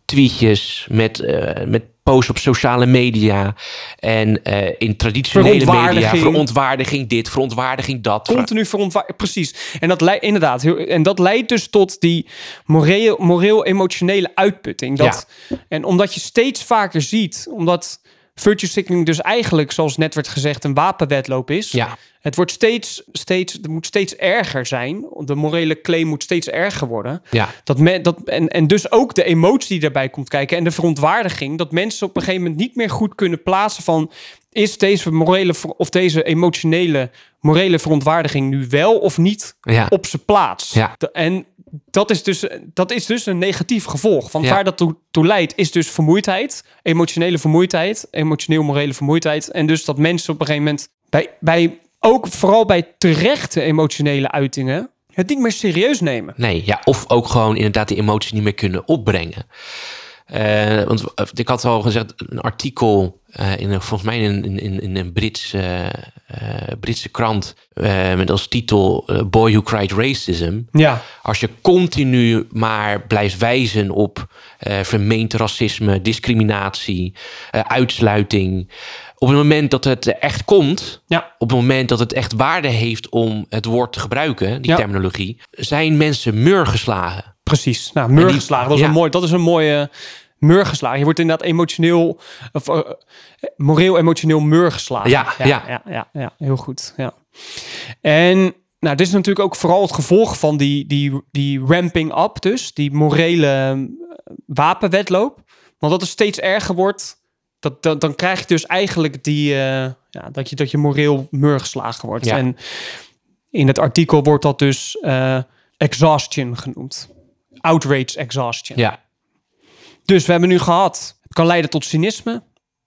tweetjes, met, eh, met posts op sociale media en eh, in traditionele media. Verontwaardiging. Verontwaardiging dit, verontwaardiging dat. Continu verontwaardigd. Precies. En dat leidt inderdaad. heel- En dat leidt dus tot die moreel, moreel emotionele uitputting. Dat, En omdat je steeds vaker ziet, omdat virtue signaling dus eigenlijk, zoals net werd gezegd, een wapenwedloop is. Ja, Het wordt steeds, steeds, het moet steeds erger zijn. De morele claim moet steeds erger worden. ja, Dat men, dat, en, en dus ook de emotie die daarbij komt kijken en de verontwaardiging. Dat mensen op een gegeven moment niet meer goed kunnen plaatsen van... is deze morele of deze emotionele morele verontwaardiging nu wel of niet ja. op zijn plaats? Ja. De- En dat is, dus, dat is dus een negatief gevolg. Van Ja. waar dat toe, toe leidt is dus vermoeidheid. Emotionele vermoeidheid. Emotioneel-morele vermoeidheid. En dus dat mensen op een gegeven moment... bij, bij ook vooral bij terechte emotionele uitingen... het niet meer serieus nemen. Nee, ja, of ook gewoon inderdaad die emotie niet meer kunnen opbrengen. Eh, want eh, ik had al gezegd, een artikel eh, in volgens mij in, in, in, een Brits, Britse krant met als titel Boy Who Cried Racism. Ja. Als je continu maar blijft wijzen op vermeend racisme, discriminatie, uitsluiting. op het moment dat het echt komt, Ja. op het moment dat het echt waarde heeft om het woord te gebruiken, die Ja. terminologie, zijn mensen murgeslagen. Precies. Nou, murgeslagen, dat is, ja. een mooi, dat is een mooie murgeslagen. Je wordt inderdaad emotioneel, of, eh, moreel emotioneel murgeslagen. Ja, ja, ja. ja, ja, ja, heel goed. Ja. En nou, dit is natuurlijk ook vooral het gevolg van die, die, die ramping up, dus die morele eh, wapenwedloop. Want dat het steeds erger wordt, dat, dat, dan krijg je dus eigenlijk die, eh, ja, dat, je, dat je moreel murgeslagen wordt. Ja. En in het artikel wordt dat dus exhaustion genoemd. Outrage exhaustion. Ja, Dus we hebben nu gehad, het kan leiden tot cynisme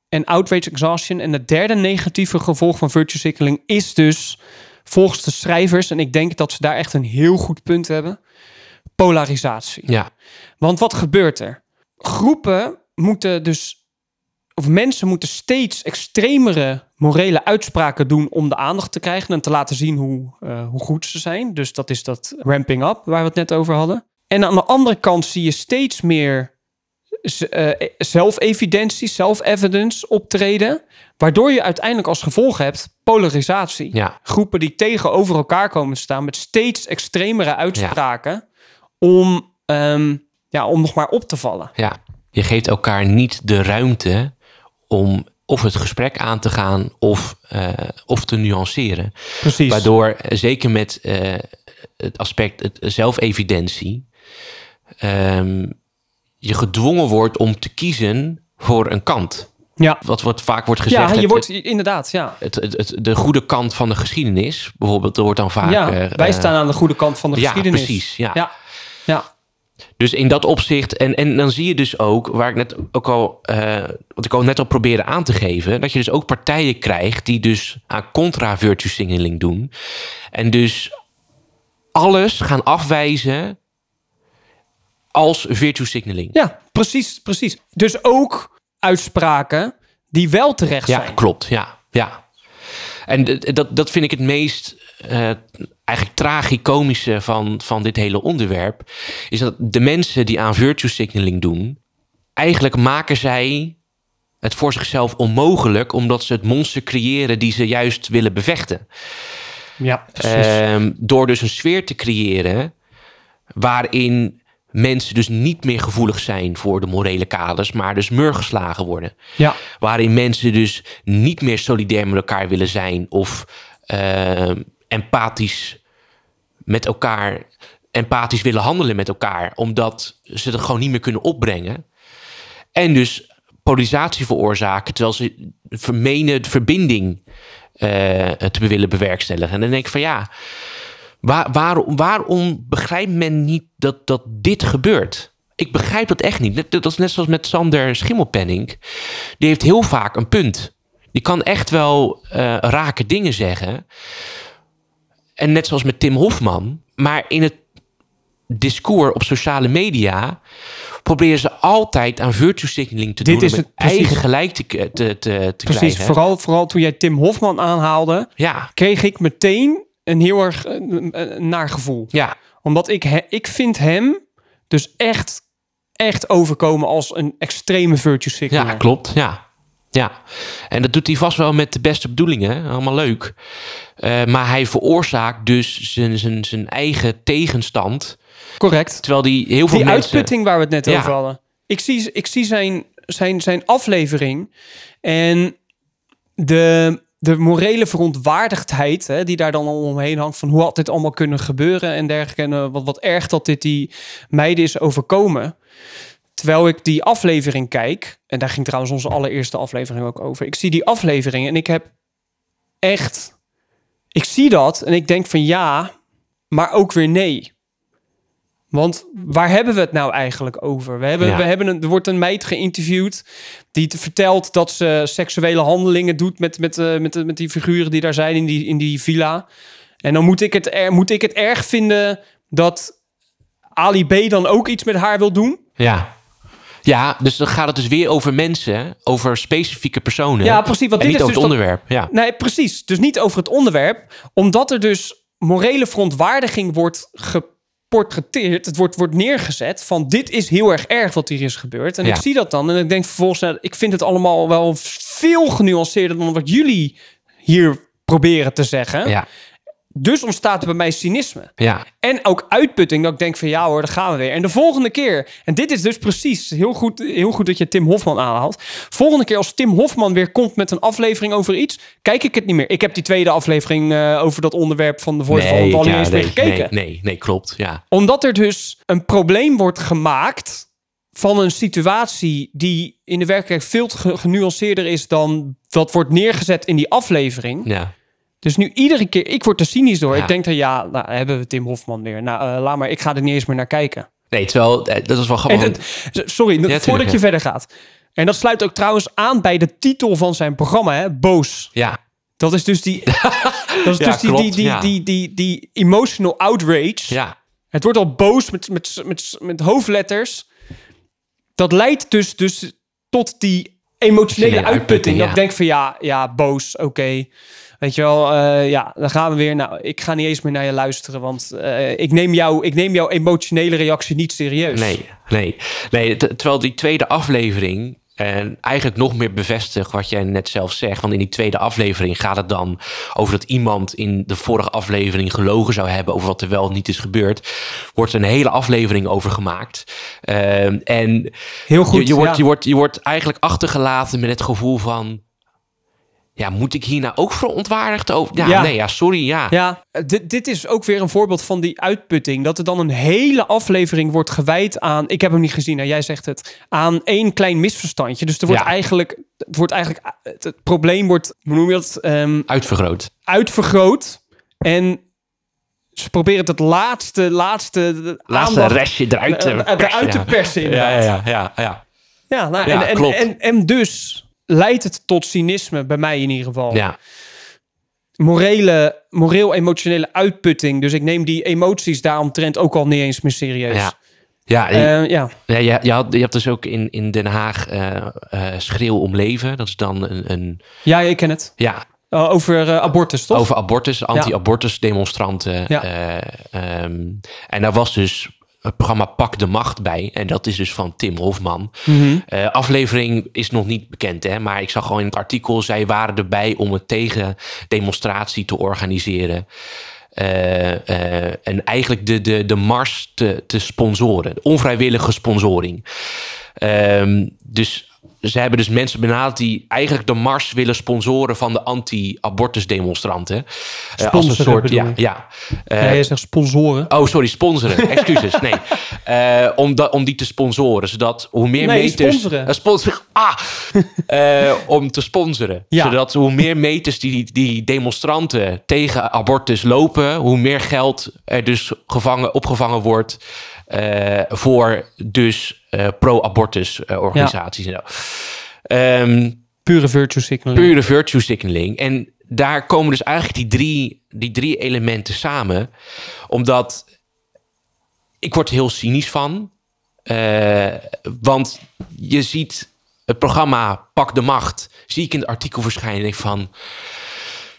en outrage exhaustion. En het derde negatieve gevolg van virtue signaling is dus, volgens de schrijvers, en ik denk dat ze daar echt een heel goed punt hebben, polarisatie. ja, Want wat gebeurt er? Groepen moeten dus, of mensen moeten steeds extremere morele uitspraken doen om de aandacht te krijgen en te laten zien hoe, eh, hoe goed ze zijn. Dus dat is dat ramping up waar we het net over hadden. En aan de andere kant zie je steeds meer zelfevidentie, self-evidence optreden, waardoor je uiteindelijk als gevolg hebt polarisatie. ja, Groepen die tegenover elkaar komen te staan met steeds extremere uitspraken om, ehm, ja, om nog maar op te vallen. ja. Je geeft elkaar niet de ruimte om of het gesprek aan te gaan of, eh, of te nuanceren. Precies. Waardoor, eh, zeker met eh, het aspect het zelfevidentie, ehm, je gedwongen wordt om te kiezen voor een kant. Ja, Wat, vaak wordt gezegd, ja je het, wordt inderdaad, ja. het, het, het- de goede kant van de geschiedenis, bijvoorbeeld, er wordt dan vaak... ja eh, wij staan aan de goede kant van de ja, geschiedenis. precies. Ja. Ja, ja, Dus in dat opzicht, en, en dan zie je dus ook, waar ik net ook al, eh, wat ik al net al probeerde aan te geven, dat je dus ook partijen krijgt die dus aan contra-virtue signaling doen. En dus alles gaan afwijzen als virtue signaling. ja, precies, precies. Dus ook uitspraken die wel terecht Ja, zijn. klopt. Ja, ja. En dat, dat vind ik het meest eh, eigenlijk tragicomische van, van dit hele onderwerp. Is dat de mensen die aan virtue signaling doen, eigenlijk maken zij het voor zichzelf onmogelijk, omdat ze het monster creëren die ze juist willen bevechten. Ja, precies. Ehm, door dus een sfeer te creëren waarin mensen dus niet meer gevoelig zijn voor de morele kaders, maar dus murgeslagen worden. ja, Waarin mensen dus niet meer solidair met elkaar willen zijn of eh, empathisch met elkaar, empathisch willen handelen met elkaar, omdat ze het gewoon niet meer kunnen opbrengen. En dus polarisatie veroorzaken, terwijl ze vermenen de verbinding eh, te willen bewerkstelligen. En dan denk ik van ja, waar, waarom, waarom begrijpt men niet dat, dat dit gebeurt? Ik begrijp dat echt niet. Net- Dat is net zoals met Sander Schimmelpenning. Die heeft heel vaak een punt. Die kan echt wel eh rake dingen zeggen. En net zoals met Tim Hofman. Maar in het discours op sociale media proberen ze altijd aan virtue signaling te Dit doen is om het- eigen gelijk te, te, te, te precies. krijgen. Vooral, vooral toen jij Tim Hofman aanhaalde, Ja, kreeg ik meteen een heel erg eh, naar gevoel. ja, Omdat ik, he- ik vind hem dus echt, echt overkomen als een extreme virtue signaler. ja, klopt. Ja. ja. En dat doet hij vast wel met de beste bedoelingen. Allemaal leuk. Eh, maar hij veroorzaakt dus zijn, zijn, zijn eigen tegenstand. Correct. Terwijl die heel veel Die mensen... uitputting waar we het net Ja. over hadden. Ik zie, ik zie zijn, zijn, zijn aflevering en de, de morele verontwaardigdheid hè, die daar dan omheen hangt van hoe had dit allemaal kunnen gebeuren en dergelijke. En eh, wat, wat erg dat dit die meiden is overkomen. Terwijl ik die aflevering kijk, en daar ging trouwens onze allereerste aflevering ook over. Ik zie die aflevering en ik heb echt, ik zie dat en ik denk van ja, maar ook weer nee. Want waar hebben we het nou eigenlijk over? We hebben, Ja. we hebben een, er wordt een meid geïnterviewd die te vertelt dat ze seksuele handelingen doet met, met, eh, met, met die figuren die daar zijn in die, in die villa. En dan moet ik, het er, moet ik het erg vinden dat Ali B dan ook iets met haar wil doen. Ja. Ja, dus dan gaat het dus weer over mensen, over specifieke personen. Ja, precies, want dit niet is over het dus onderwerp. Ja. Nee, precies. Dus niet over het onderwerp, omdat er dus morele verontwaardiging wordt geportretteerd, het wordt, wordt neergezet van dit is heel erg erg wat hier is gebeurd. En Ja. ik zie dat dan en ik denk vervolgens, nou, ik vind het allemaal wel veel genuanceerder dan wat jullie hier proberen te zeggen. Ja, Dus ontstaat er bij mij cynisme. ja, En ook uitputting, dat ik denk van ja hoor, daar gaan we weer. En de volgende keer, en dit is dus precies heel goed, heel goed dat je Tim Hofman aanhaalt. Volgende keer als Tim Hofman weer komt met een aflevering over iets, kijk ik het niet meer. Ik heb die tweede aflevering eh, over dat onderwerp van de Voice nee, al niet eens nee, meer gekeken. nee, nee, nee, klopt. Ja, Omdat er dus een probleem wordt gemaakt van een situatie die in de werkelijkheid veel genuanceerder is dan wat wordt neergezet in die aflevering. ja. Dus nu iedere keer, ik word er cynisch door. Ja. Ik denk dan ja, nou hebben we Tim Hofman weer. Nou, eh, laat maar, ik ga er niet eens meer naar kijken. Nee, terwijl, eh, dat is wel gewoon... sorry, voordat je verder gaat. En dat sluit ook trouwens aan bij de titel van zijn programma, hè? Boos. Ja, Dat is dus die, dat is dus die, die, klopt, die, die, die, die emotional outrage. ja, Het wordt al boos met, met, met, met hoofdletters. Dat leidt dus, dus tot die emotionele Emotionele uitputting. uitputting, Dat ik denk van ja, ja boos, oké. Weet je wel, eh, ja, dan gaan we weer. Nou, ik ga niet eens meer naar je luisteren, want eh, ik, neem jou, ik neem jouw emotionele reactie niet serieus. nee, nee. nee terwijl die tweede aflevering... En eigenlijk nog meer bevestigt wat jij net zelf zegt. Want in die tweede aflevering gaat het dan over dat iemand in de vorige aflevering gelogen zou hebben over wat er wel niet is gebeurd. Wordt een hele aflevering over gemaakt. En Heel goed. je, je, wordt, ja. je, wordt, je wordt eigenlijk achtergelaten met het gevoel van... Ja, moet ik hier nou ook verontwaardigd over? Ja, Ja. nee, ja, sorry, ja. Ja, dit, dit is ook weer een voorbeeld van die uitputting. Dat er dan een hele aflevering wordt gewijd aan... Ik heb hem niet gezien, jij zegt het. Aan één klein misverstandje. Dus er wordt Ja. eigenlijk... Het, wordt eigenlijk het, het probleem wordt, hoe noem je dat, Ehm, Uitvergroot. uitvergroot. En ze proberen het, laatste, laatste, Laatste aandacht restje eruit te eh, eh, persen, eruit te ja. persen, Ja, inderdaad. ja, ja, ja, ja. Ja, nou, Ja, en. En, en dus leidt het tot cynisme, bij mij in ieder geval. ja. morele, moreel-emotionele uitputting. Dus ik neem die emoties daaromtrent ook al niet eens meer serieus. Ja. Ja, je, Eh, ja. ja, je, je, had, je hebt dus ook in, in Den Haag eh, eh, Schreeuw om Leven. Dat is dan een, een ja, ik ken het. ja, over abortus, toch? over abortus, anti-abortus demonstranten. Ja. Eh, ehm, en daar was dus het programma Pak de Macht bij. En dat is dus van Tim Hofman. Mhm. Eh, aflevering is nog niet bekend, hè? maar ik zag gewoon in het artikel... zij waren erbij om een tegendemonstratie te organiseren. Eh, eh, en eigenlijk de, de, de mars te, te sponsoren. Onvrijwillige sponsoring. Ehm, dus ze hebben dus mensen benaderd die eigenlijk de mars willen sponsoren van de anti-abortus demonstranten. Eh, als een soort, ja, ja. Je zegt sponsoren. Oh, sorry, sponsoren. Excuses. Nee. Eh, om, da- om die te sponsoren. Zodat hoe meer Nee, meters. sponsoren. Sponsoren. Ah! Om te sponsoren. Ja. Zodat hoe meer meters die, die demonstranten tegen abortus lopen. hoe meer geld er dus gevangen, opgevangen wordt. Eh, voor dus eh, pro-abortus eh, organisaties en zo. Ehm, Pure virtue signaling. pure virtue signaling. En daar komen dus eigenlijk die drie, die drie elementen samen. Omdat ik word er heel cynisch van. Want je ziet het programma Pak de Macht. Zie ik in het artikel verschijnen. van,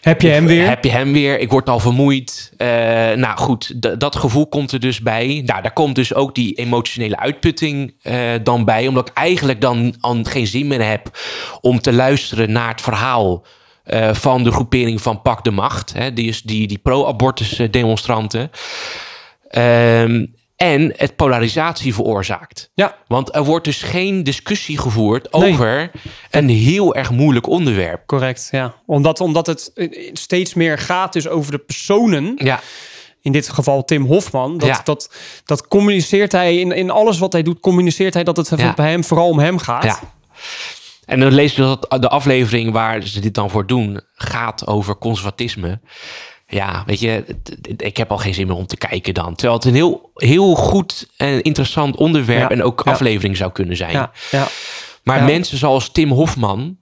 Heb je hem weer? heb je hem weer? Ik word al vermoeid. Eh, nou goed, dat gevoel komt er dus bij. Nou, daar komt dus ook die emotionele uitputting eh, dan bij. Omdat ik eigenlijk dan geen zin meer heb om te luisteren naar het verhaal eh, van de groepering van Pak de Macht. Hè, die, is die, die pro-abortus demonstranten. Ehm, en het polarisatie veroorzaakt. Ja. Want er wordt dus geen discussie gevoerd Nee. over een heel erg moeilijk onderwerp. Correct, ja. Omdat, omdat het eh, steeds meer gaat dus over de personen. Ja, In dit geval Tim Hofman. Dat, Ja. dat, dat communiceert hij in, in alles wat hij doet, communiceert hij dat het Ja. bij hem vooral om hem gaat. Ja. En dan lees je dat de aflevering waar ze dit dan voor doen gaat over conservatisme. Ja, weet je, ik heb al geen zin meer om te kijken dan. Terwijl het een heel, heel goed en interessant onderwerp Ja, en ook ja. aflevering zou kunnen zijn. ja, ja. Maar mensen zoals Tim Hofman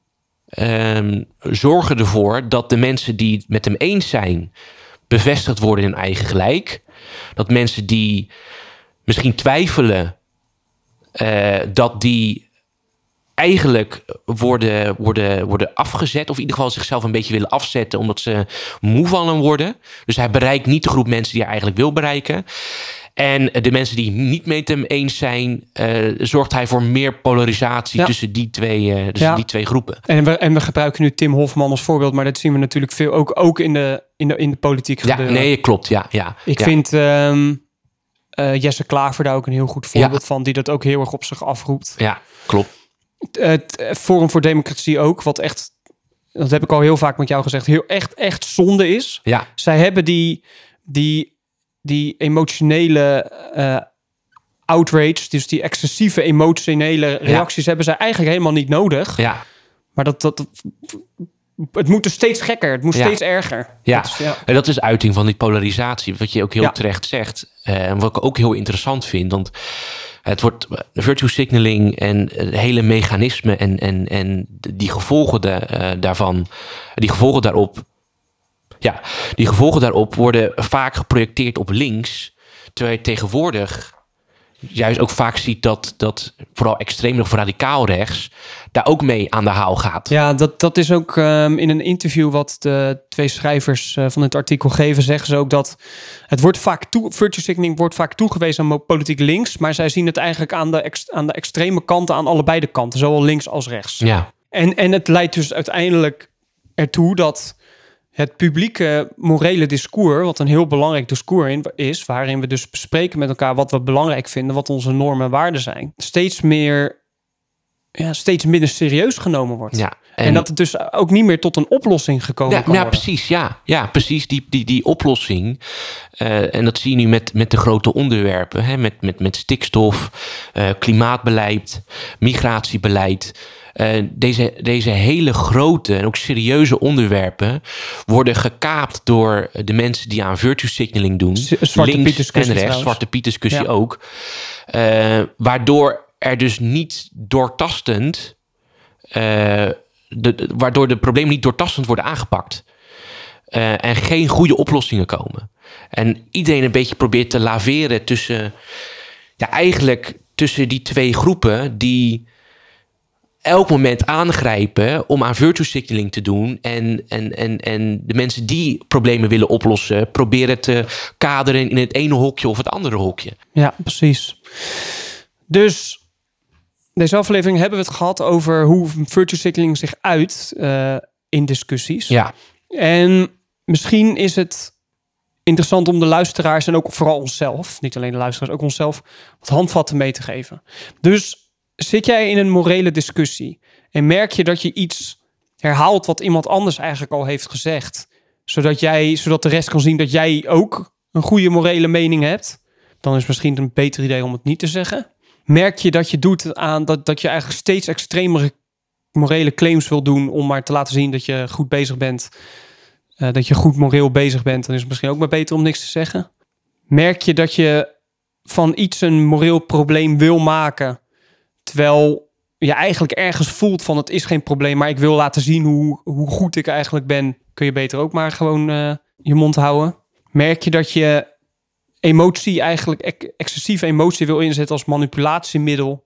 ehm, zorgen ervoor dat de mensen die het met hem eens zijn, bevestigd worden in hun eigen gelijk. Dat mensen die misschien twijfelen, eh, dat die eigenlijk worden, worden, worden afgezet. Of in ieder geval zichzelf een beetje willen afzetten. Omdat ze moe van hem worden. Dus hij bereikt niet de groep mensen die hij eigenlijk wil bereiken. En de mensen die niet met hem eens zijn, uh, zorgt hij voor meer polarisatie Ja. tussen, die twee, uh, tussen Ja. die twee groepen. En we, en we gebruiken nu Tim Hofman als voorbeeld, maar dat zien we natuurlijk veel ook, ook in, de, in, de, in de politiek Ja, gebeuren. nee, klopt. Ja, ja. Ik ja. vind ehm, eh, Jesse Klaver daar ook een heel goed voorbeeld van, die dat ook heel erg op zich afroept. Ja, klopt. Het Forum voor Democratie ook, wat echt, dat heb ik al heel vaak met jou gezegd, heel echt, echt zonde is. Ja, Zij hebben die, die, die emotionele eh, outrage, dus die excessieve emotionele reacties, hebben zij eigenlijk helemaal niet nodig. ja. Maar dat, dat, het moet dus steeds gekker, het moet Ja. steeds erger. Ja. Dat is- ja. En dat is uiting van die polarisatie, wat je ook heel Ja. terecht zegt. Eh, En wat ik ook heel interessant vind, want het wordt eh, virtue signaling en het hele mechanisme en, en, en die gevolgen eh, daarvan, die gevolgen daarop, ja, die gevolgen daarop worden vaak geprojecteerd op links, terwijl tegenwoordig juist ook vaak ziet dat, dat vooral extreem of radicaal rechts daar ook mee aan de haal gaat. Ja, dat, dat is ook ehm, in een interview wat de twee schrijvers eh, van het artikel geven, zeggen ze ook dat het wordt vaak toe, virtue signaling wordt vaak toegewezen aan politiek links, maar zij zien het eigenlijk aan de, ex- aan de extreme kanten, aan allebei de kanten, zowel links als rechts. Ja, En, en het leidt dus uiteindelijk ertoe dat het publieke morele discours, wat een heel belangrijk discours in- is, waarin we dus bespreken met elkaar wat we belangrijk vinden, wat onze normen en waarden zijn, steeds meer, ja, steeds minder serieus genomen wordt. ja. En, dat het dus ook niet meer tot een oplossing gekomen Ja, kan worden. precies. Ja, ja, precies. Die, die, die oplossing. eh, en dat zie je nu met, met de grote onderwerpen. Hè, met, met, met stikstof, eh, klimaatbeleid, migratiebeleid. Eh, deze, deze hele grote en ook serieuze onderwerpen worden gekaapt door de mensen die aan virtue signaling doen. Zwarte links en rechts, trouwens. Zwarte Piet discussie Ja. ook. Eh, waardoor er dus niet doortastend eh, de, de- waardoor de problemen niet doortastend worden aangepakt. En geen goede oplossingen komen. En iedereen een beetje probeert te laveren tussen. Ja, eigenlijk tussen die twee groepen die elk moment aangrijpen om aan virtue signaling te doen. En, en, en, en de mensen die problemen willen oplossen, proberen te kaderen in het ene hokje of het andere hokje. Ja, precies. Dus deze aflevering hebben we het gehad over hoe virtue signaling zich uit eh, in discussies. Ja, En misschien is het interessant om de luisteraars en ook vooral onszelf, niet alleen de luisteraars, ook onszelf, wat handvatten mee te geven. Dus zit jij in een morele discussie en merk je dat je iets herhaalt wat iemand anders eigenlijk al heeft gezegd, zodat, jij, zodat de rest kan zien dat jij ook een goede morele mening hebt, dan is het misschien een beter idee om het niet te zeggen. Merk je dat je doet aan dat, dat je eigenlijk steeds extremere morele claims wil doen om maar te laten zien dat je goed bezig bent eh, dat je goed moreel bezig bent, dan is het misschien ook maar beter om niks te zeggen. Merk je dat je van iets een moreel probleem wil maken, terwijl je eigenlijk ergens voelt van het is geen probleem, maar ik wil laten zien hoe, hoe goed ik eigenlijk ben, kun je beter ook maar gewoon eh, je mond houden. Merk je dat je emotie eigenlijk, ex- excessieve emotie wil inzetten als manipulatiemiddel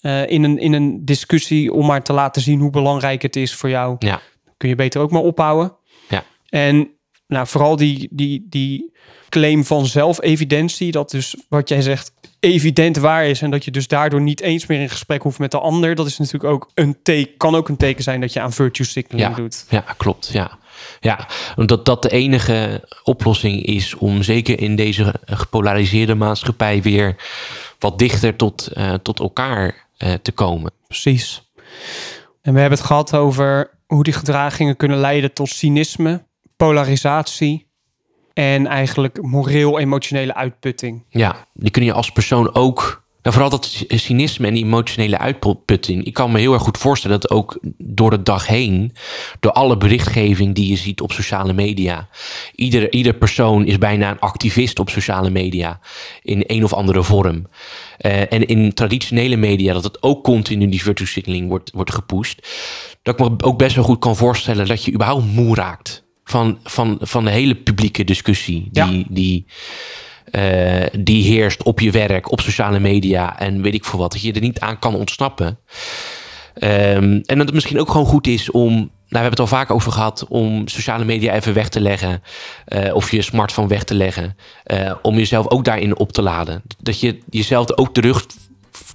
eh, in, een, in een discussie om maar te laten zien hoe belangrijk het is voor jou ja, kun je beter ook maar ophouden. Ja. En nou, vooral die, die, die claim van zelfevidentie, dat dus wat jij zegt evident waar is en dat je dus daardoor niet eens meer in gesprek hoeft met de ander, dat is natuurlijk ook een teken, kan ook een teken zijn dat je aan virtue signaling Ja. doet. Ja, klopt. Ja. Ja, omdat dat de enige oplossing is om zeker in deze gepolariseerde maatschappij weer wat dichter tot, eh, tot elkaar eh, te komen. Precies. En we hebben het gehad over hoe die gedragingen kunnen leiden tot cynisme, polarisatie en eigenlijk moreel-emotionele uitputting. Ja, die kun je als persoon ook. Nou, vooral dat cy- cynisme en die emotionele uitputting. Ik kan me heel erg goed voorstellen dat ook door de dag heen, door alle berichtgeving die je ziet op sociale media, ieder, ieder persoon is bijna een activist op sociale media in een of andere vorm. Eh, en in traditionele media, dat het ook continu die virtue signaling wordt, wordt gepusht. Dat ik me ook best wel goed kan voorstellen dat je überhaupt moe raakt van, van, van de hele publieke discussie die, Ja. die, eh, die heerst op je werk, op sociale media en weet ik veel wat. Dat je er niet aan kan ontsnappen. Ehm, en dat het misschien ook gewoon goed is om we hebben het al vaak over gehad om sociale media even weg te leggen. eh, of je smartphone weg te leggen. eh, om jezelf ook daarin op te laden. Dat je jezelf er ook de rug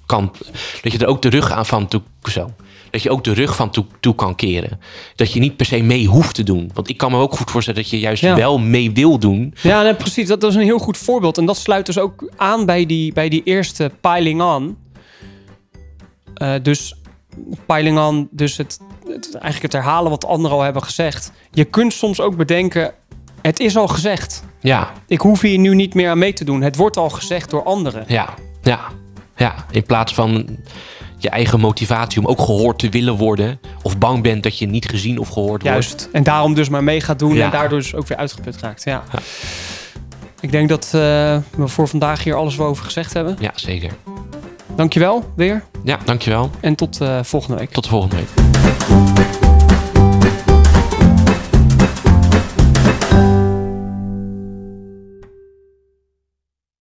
kan. Dat je er ook de rug aan van toe. Zo. Dat je ook de rug van toe, toe kan keren. Dat je niet per se mee hoeft te doen. Want ik kan me ook goed voorstellen dat je juist Ja. wel mee wil doen. Ja, nee, precies. Dat, dat is een heel goed voorbeeld. En dat sluit dus ook aan bij die, bij die eerste piling on. Eh, dus piling on, dus het, het, eigenlijk het herhalen wat anderen al hebben gezegd. Je kunt soms ook bedenken, het is al gezegd. Ja, Ik hoef hier nu niet meer aan mee te doen. Het wordt al gezegd door anderen. ja, ja. Ja, in plaats van je eigen motivatie om ook gehoord te willen worden. Of bang bent dat je niet gezien of gehoord wordt. Juist. En daarom dus maar mee gaat doen Ja. en daardoor dus ook weer uitgeput raakt. Ja. Ik denk dat eh, we voor vandaag hier alles over gezegd hebben. Ja, zeker. Dankjewel weer Ja, dankjewel. en tot eh, volgende week. Tot de volgende week.